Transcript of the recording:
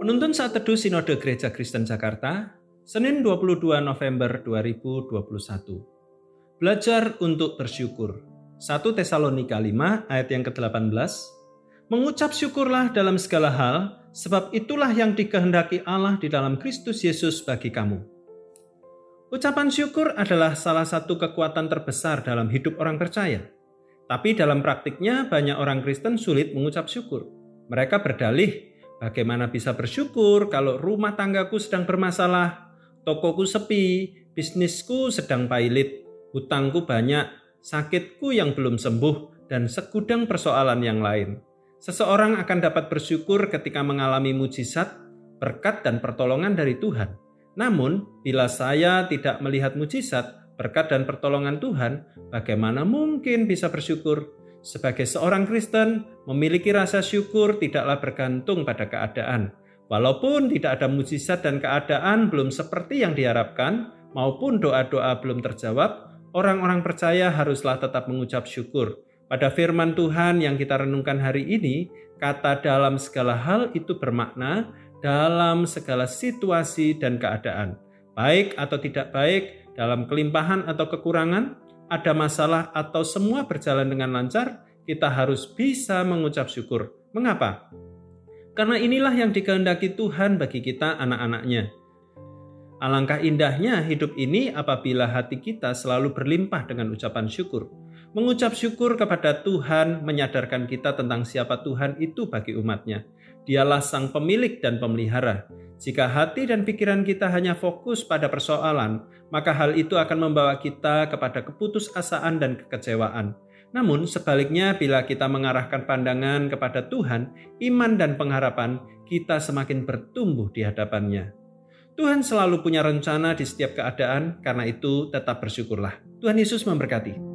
Penuntun saat teduh Sinode Gereja Kristen Jakarta, Senin 22 November 2021. Belajar untuk bersyukur. 1 Tesalonika 5 ayat yang ke-18. Mengucap syukurlah dalam segala hal, sebab itulah yang dikehendaki Allah di dalam Kristus Yesus bagi kamu. Ucapan syukur adalah salah satu kekuatan terbesar dalam hidup orang percaya. Tapi dalam praktiknya banyak orang Kristen sulit mengucap syukur. Mereka berdalih, bagaimana bisa bersyukur kalau rumah tanggaku sedang bermasalah, tokoku sepi, bisnisku sedang pailit, hutangku banyak, sakitku yang belum sembuh, dan segudang persoalan yang lain. Seseorang akan dapat bersyukur ketika mengalami mujizat, berkat, dan pertolongan dari Tuhan. Namun, bila saya tidak melihat mujizat, berkat dan pertolongan Tuhan, bagaimana mungkin bisa bersyukur? Sebagai seorang Kristen, memiliki rasa syukur tidaklah bergantung pada keadaan. Walaupun tidak ada mujizat dan keadaan belum seperti yang diharapkan, maupun doa-doa belum terjawab, orang-orang percaya haruslah tetap mengucap syukur. Pada firman Tuhan yang kita renungkan hari ini, kata dalam segala hal itu bermakna dalam segala situasi dan keadaan. Baik atau tidak baik, dalam kelimpahan atau kekurangan, ada masalah atau semua berjalan dengan lancar, kita harus bisa mengucap syukur. Mengapa? Karena inilah yang dikehendaki Tuhan bagi kita anak-anaknya. Alangkah indahnya hidup ini apabila hati kita selalu berlimpah dengan ucapan syukur. Mengucap syukur kepada Tuhan menyadarkan kita tentang siapa Tuhan itu bagi umatnya. Dialah sang pemilik dan pemelihara. Jika hati dan pikiran kita hanya fokus pada persoalan, maka hal itu akan membawa kita kepada keputusasaan dan kekecewaan. Namun, sebaliknya, bila kita mengarahkan pandangan kepada Tuhan, iman dan pengharapan, kita semakin bertumbuh di hadapannya. Tuhan selalu punya rencana di setiap keadaan, karena itu tetap bersyukurlah. Tuhan Yesus memberkati.